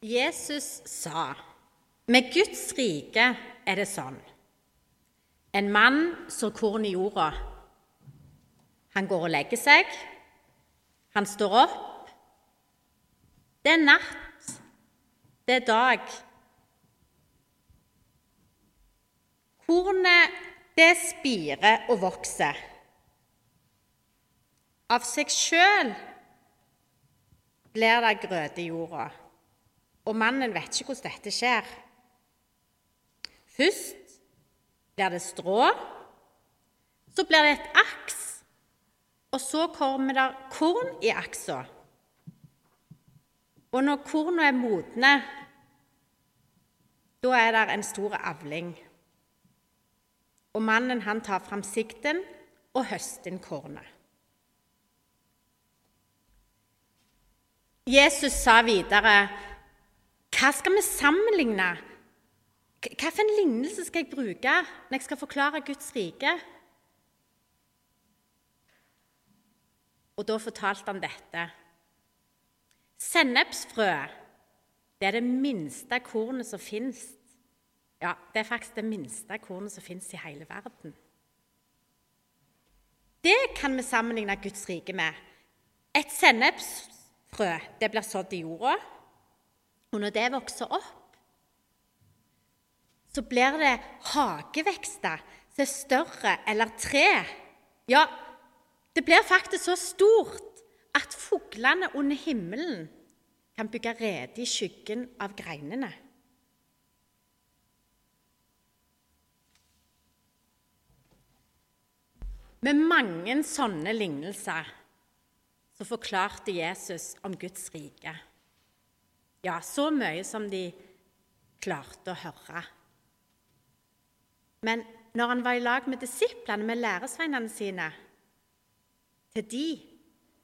Jesus sa, 'Med Guds rike er det sånn.' En mann sår korn i jorda. Han går og legger seg. Han står opp. Det er natt. Det er dag. Kornet, det spirer og vokser. Av seg sjøl blir det grøt i jorda, og mannen vet ikke hvordan dette skjer. Først blir det strå, så blir det et aks, og så kommer det korn i aksa. Og når korna er modne, da er det en stor avling. Og mannen han tar fram sikten og høster inn kornet. Jesus sa videre, 'Hva skal vi sammenligne?' Hvilken lignelse skal jeg bruke når jeg skal forklare Guds rike? Og da fortalte han dette. Sennepsfrø det er det minste kornet som fins. Ja, det er faktisk det minste kornet som fins i hele verden. Det kan vi sammenligne Guds rike med. Et sennepsfrø det blir sådd i jorda. Og når det vokser opp, så blir det hagevekster som er større eller tre. Ja, det blir faktisk så stort at fuglene under himmelen kan bygge rede i skyggen av greinene. Med mange sånne lignelser så forklarte Jesus om Guds rike. Ja, så mye som de klarte å høre. Men når han var i lag med disiplene, med læresveinene sine, til de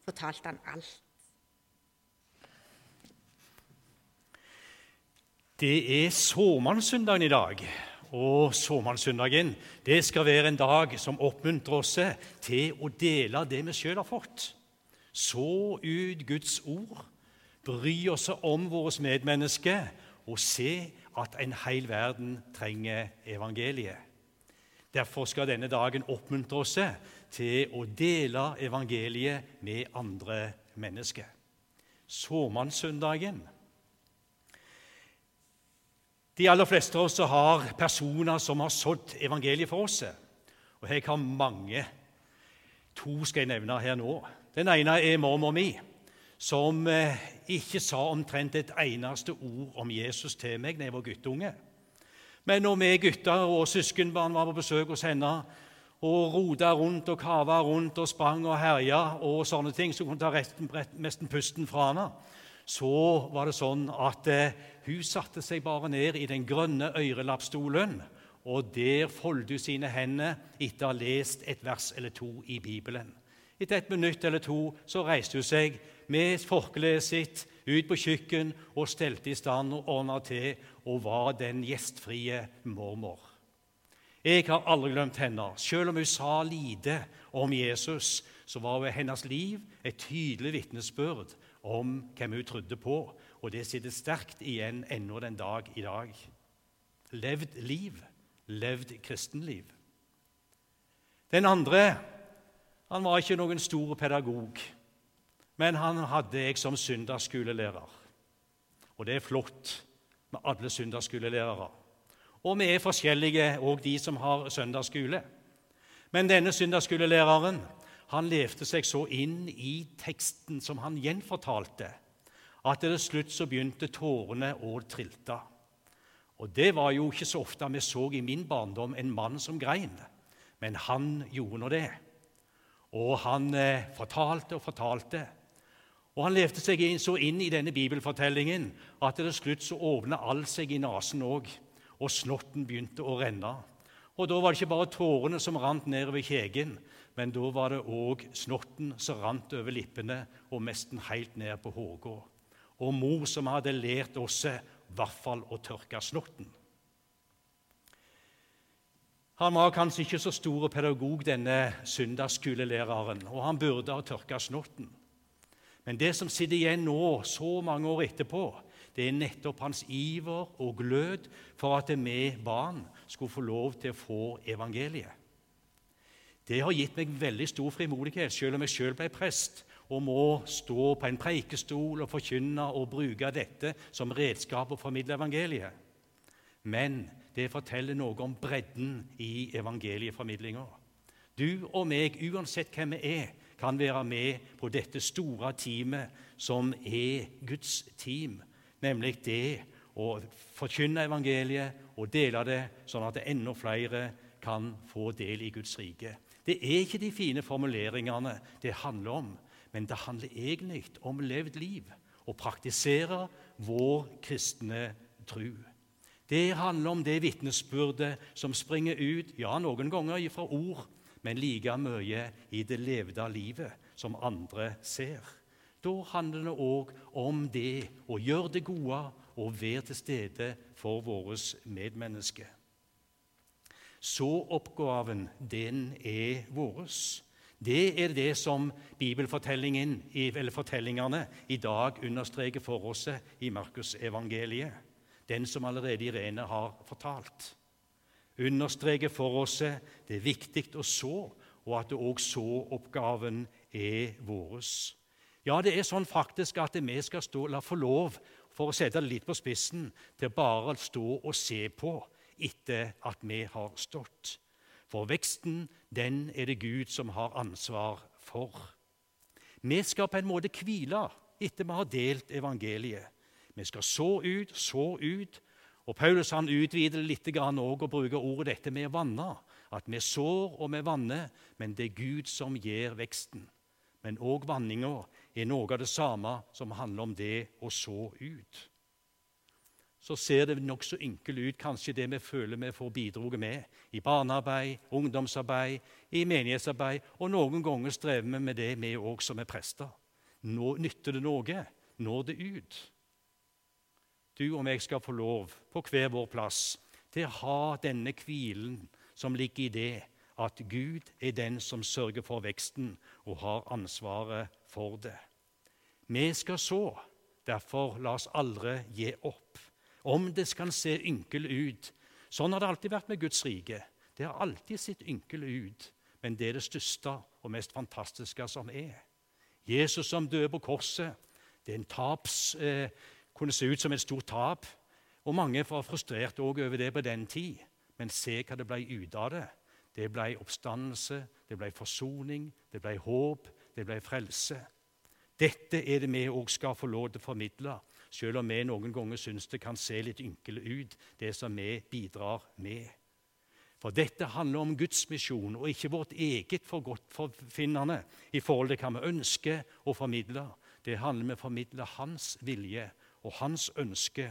fortalte han alt. Det er såmannssøndagen i dag. Og såmannssøndagen det skal være en dag som oppmuntrer oss til å dele det vi sjøl har fått så ut Guds ord, bry oss om våre medmennesker og se at en hel verden trenger evangeliet. Derfor skal denne dagen oppmuntre oss til å dele evangeliet med andre mennesker. Såmannssøndagen. De aller fleste av oss har personer som har sådd evangeliet for oss. Og jeg har mange. To skal jeg nevne her nå. Den ene er mormor mi, som eh, ikke sa omtrent et eneste ord om Jesus til meg da jeg var guttunge. Men når vi gutter og søskenbarn var på besøk hos henne og rota rundt og kava rundt og sprang og herja og sånne ting som kunne ta resten, nesten pusten fra henne, så var det sånn at eh, hun satte seg bare ned i den grønne øyrelappstolen, og der foldet hun sine hender etter å ha lest et vers eller to i Bibelen. Etter et minutt eller to så reiste hun seg med forkleet sitt ut på kjøkken og stelte i stand og ordna til og var den gjestfrie mormor. Jeg har aldri glemt henne. Selv om hun sa lite om Jesus, så var hennes liv et tydelig vitnesbyrd om hvem hun trodde på, og det sitter sterkt igjen ennå den dag i dag. Levd liv, levd kristenliv. Den andre han var ikke noen stor pedagog, men han hadde jeg som søndagsskolelærer. Og det er flott med alle søndagsskolelærere. Og vi er forskjellige, òg de som har søndagsskole. Men denne søndagsskolelæreren han levde seg så inn i teksten som han gjenfortalte, at til slutt så begynte tårene å trilte. Og det var jo ikke så ofte vi så i min barndom en mann som grein, men han gjorde nå det. Og han eh, fortalte og fortalte. Og Han levde seg så inn i denne bibelfortellingen at til slutt så åpna alt seg i nesen òg, og snotten begynte å renne. Og Da var det ikke bare tårene som rant nedover kjegen, men da var det òg snotten som rant over lippene og nesten helt ned på hodet. Og mor som hadde lært oss i hvert fall å tørke snotten. Han var kanskje ikke så stor pedagog, denne søndagsskolelæreren, og han burde ha tørka snotten. Men det som sitter igjen nå, så mange år etterpå, det er nettopp hans iver og glød for at vi barn skulle få lov til å få evangeliet. Det har gitt meg veldig stor frimodighet, selv om jeg selv ble prest og må stå på en preikestol og forkynne og bruke dette som redskap å formidle evangeliet. Men det forteller noe om bredden i evangelieformidlinga. Du og meg, uansett hvem vi er, kan være med på dette store teamet som er Guds team, nemlig det å forkynne evangeliet og dele det, sånn at enda flere kan få del i Guds rike. Det er ikke de fine formuleringene det handler om, men det handler egentlig om levd liv, å praktisere vår kristne tru. Det handler om det vitnesbyrdet som springer ut, ja, noen ganger fra ord, men like mye i det levde livet som andre ser. Da handler det òg om det å gjøre det gode og være til stede for våre medmennesker. Så oppgaven, den er vår. Det er det som bibelfortellingen, eller fortellingene i dag understreker for oss i Markusevangeliet, den som allerede Irene har fortalt understreker for oss det er viktig å så, og at òg så-oppgaven er vår. Ja, det er sånn faktisk at vi skal stå, la få lov, for å sette det litt på spissen, til bare å stå og se på etter at vi har stått. For veksten, den er det Gud som har ansvar for. Vi skal på en måte hvile etter vi har delt evangeliet. Vi skal så ut, så ut, og Paulus han utvider litt og bruker ordet dette med vanne. At vi sår og vi vanner, men det er Gud som gir veksten. Men òg vanninga er noe av det samme som handler om det å så ut. Så ser det nokså ynkelig ut, kanskje det vi føler vi får bidratt med i barnearbeid, ungdomsarbeid, i menighetsarbeid, og noen ganger strever vi med det, vi òg som er prester. Nå nytter det noe. Når det ut du og meg skal få lov, på hver vår plass, til å ha denne hvilen som ligger i det at Gud er den som sørger for veksten og har ansvaret for det. Vi skal så, derfor la oss aldri gi opp. Om det skal se ynkelig ut. Sånn har det alltid vært med Guds rike. Det har alltid sett ynkelig ut, men det er det største og mest fantastiske som er. Jesus som døde på korset, det er en taps... Eh, kunne se ut som et stort tap. Og mange var frustrert over det på den tid. Men se hva det ble ut av det. Det ble oppstandelse, det ble forsoning, det ble håp, det ble frelse. Dette er det vi òg skal få lov til å formidle, selv om vi noen ganger syns det kan se litt ynkelig ut, det som vi bidrar med. For dette handler om Guds misjon og ikke vårt eget forgodtfinnende i forhold til hva vi ønsker å formidle. Det handler om å formidle Hans vilje og hans ønske,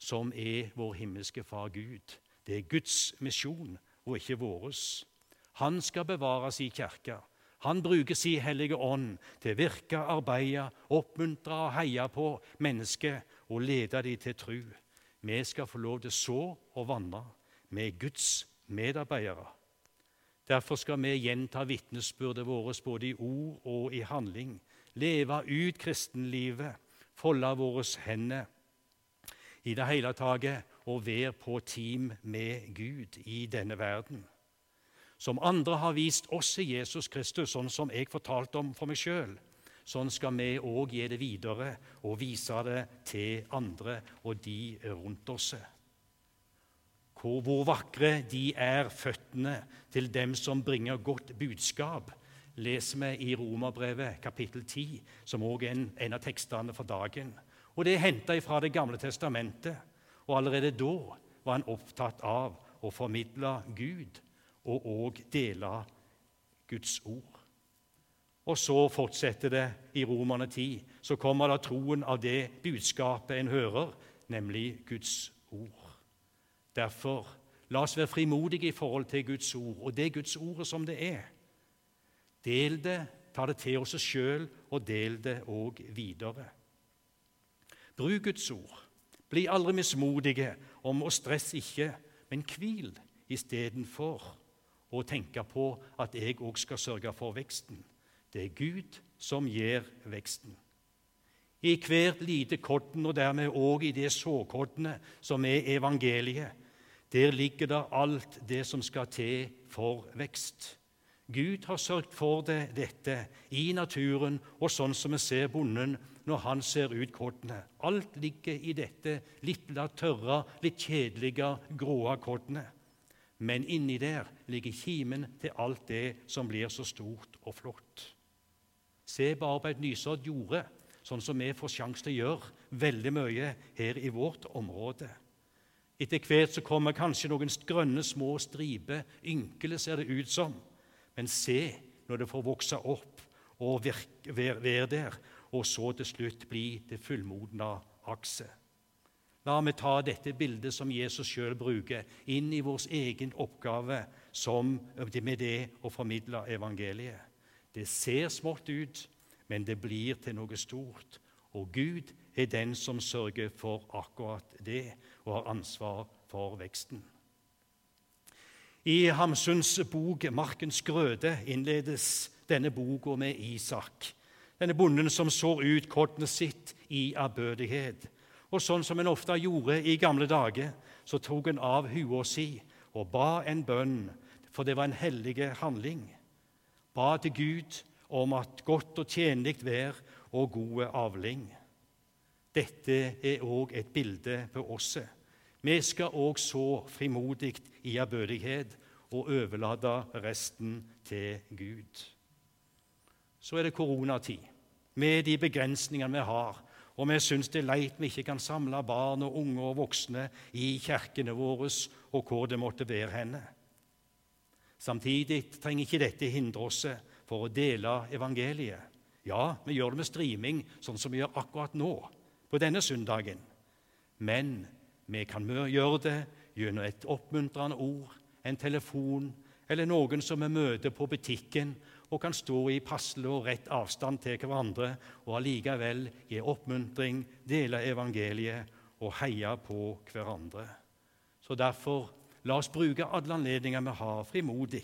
som er vår himmelske Far Gud. Det er Guds misjon og ikke våres. Han skal bevares i kirke. Han bruker sin hellige ånd til å virke, arbeide, oppmuntre og heie på mennesker og lede dem til tru. Vi skal få lov til å så og vandre. Er Guds medarbeidere. Derfor skal vi gjenta vitnesbyrdet vårt både i ord og i handling. Leve ut kristenlivet folde våre hender i det hele taget og være på team med Gud i denne verden. Som andre har vist oss i Jesus Kristus, sånn som jeg fortalte om for meg sjøl, sånn skal vi òg gi det videre og vise det til andre og de rundt oss. Hvor, hvor vakre de er, føttene til dem som bringer godt budskap, leser vi i Romerbrevet kapittel 10, som også er en, en av tekstene for dagen. Og Det er henta fra Det gamle testamentet. Og Allerede da var han opptatt av å formidle Gud og òg dele Guds ord. Og så fortsetter det i Romerne 10. Så kommer da troen av det budskapet en hører, nemlig Guds ord. Derfor, la oss være frimodige i forhold til Guds ord, og det Guds ordet som det er. Del det, ta det til oss sjøl, og del det òg videre. Bruk Guds ord. Bli aldri mismodige om å stresse ikke, men hvil istedenfor å tenke på at jeg òg skal sørge for veksten. Det er Gud som gir veksten. I hvert lite kodden, og dermed òg i det såkoddene som er evangeliet, der ligger det alt det som skal til for vekst. Gud har sørget for det, dette i naturen, og sånn som vi ser bonden når han ser ut kortene. Alt ligger i dette litt tørre, litt kjedelige, gråe kortene. Men inni der ligger kimen til alt det som blir så stort og flott. Se bare på et nysådd jorde, sånn som vi får sjanse til å gjøre veldig mye her i vårt område. Etter hvert så kommer kanskje noen grønne, små striper. Ynkele ser det ut som. Men se når det får vokse opp og være der, og så til slutt bli det fullmodna akset. La meg ta dette bildet som Jesus sjøl bruker, inn i vår egen oppgave som, med det å formidle evangeliet. Det ser smått ut, men det blir til noe stort. Og Gud er den som sørger for akkurat det, og har ansvar for veksten. I Hamsuns bok 'Markens grøde' innledes denne boka med Isak, denne bonden som sår ut kornet sitt i ærbødighet og sånn som en ofte gjorde i gamle dager, så tok en av hua si og ba en bønn, for det var en hellig handling. Ba til Gud om at godt og tjenlig vær og god avling. Dette er òg et bilde på oss. Vi skal òg så frimodig i ærbødighet og overlate resten til Gud. Så er det koronatid, med de begrensningene vi har og vi syns det er leit vi ikke kan samle barn og unge og voksne i kirkene våre og hvor det måtte være henne. Samtidig trenger ikke dette hindre oss for å dele evangeliet. Ja, vi gjør det med streaming, sånn som vi gjør akkurat nå, på denne søndagen. Men vi kan gjøre det gjennom et oppmuntrende ord, en telefon eller noen som vi møter på butikken, og kan stå i passelig og rett avstand til hverandre og allikevel gi oppmuntring, dele evangeliet og heie på hverandre. Så derfor, la oss bruke alle anledninger vi har, frimodig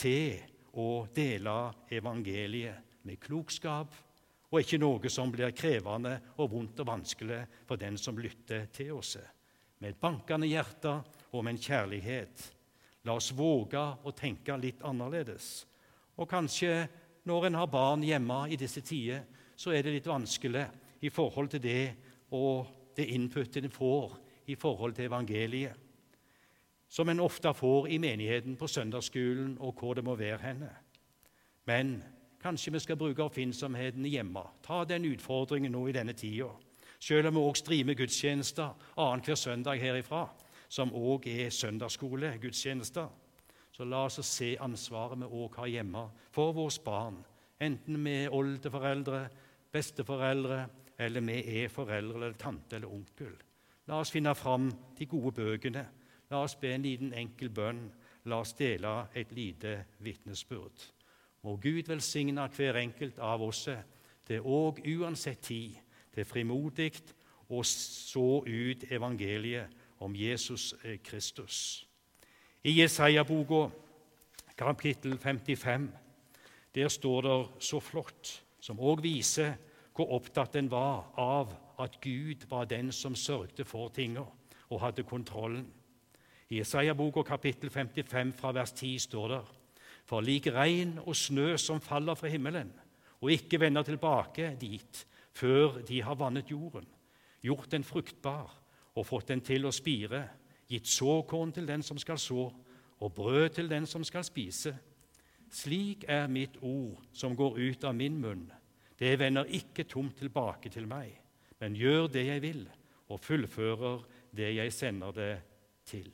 til å dele evangeliet med klokskap, og ikke noe som blir krevende og vondt og vanskelig for den som lytter til oss. Med et bankende hjerte og med en kjærlighet. La oss våge å tenke litt annerledes og kanskje når en har barn hjemme i disse tider, så er det litt vanskelig i forhold til det og det inputet en får i forhold til evangeliet, som en ofte får i menigheten på søndagsskolen og hvor det må være henne. Men kanskje vi skal bruke oppfinnsomheten hjemme. Ta den utfordringen nå i denne tida. Selv om vi også streamer gudstjenester annenhver søndag herifra, som òg er søndagsskolegudstjenester. Så la oss se ansvaret vi òg har hjemme for våre barn, enten vi er oldeforeldre, besteforeldre, eller vi er foreldre eller tante eller onkel. La oss finne fram de gode bøkene. La oss be en liten enkel bønn. La oss dele et lite vitnesbyrd. Må Gud velsigne hver enkelt av oss til òg uansett tid, til frimodig å så ut evangeliet om Jesus Kristus. I Jesaja-boka, kapittel 55, der står det så flott, som òg viser hvor opptatt en var av at Gud var den som sørgte for tinga og hadde kontrollen. I Jesaja-boka kapittel 55 fra vers 10 står det For lik regn og snø som faller fra himmelen, og ikke vender tilbake dit før de har vannet jorden, gjort den fruktbar og fått den til å spire, gitt såkorn til den som skal så, og brød til den som skal spise. Slik er mitt ord som går ut av min munn. Det vender ikke tomt tilbake til meg, men gjør det jeg vil, og fullfører det jeg sender det til.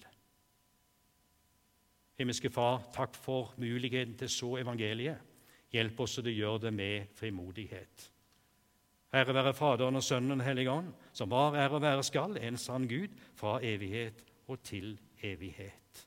Himmelske Far, takk for muligheten til så evangeliet. Hjelp oss så du gjør det med frimodighet. Ære være Faderen og Sønnen og Ånd, som var, er og være skal, en sann Gud, fra evighet og til evighet.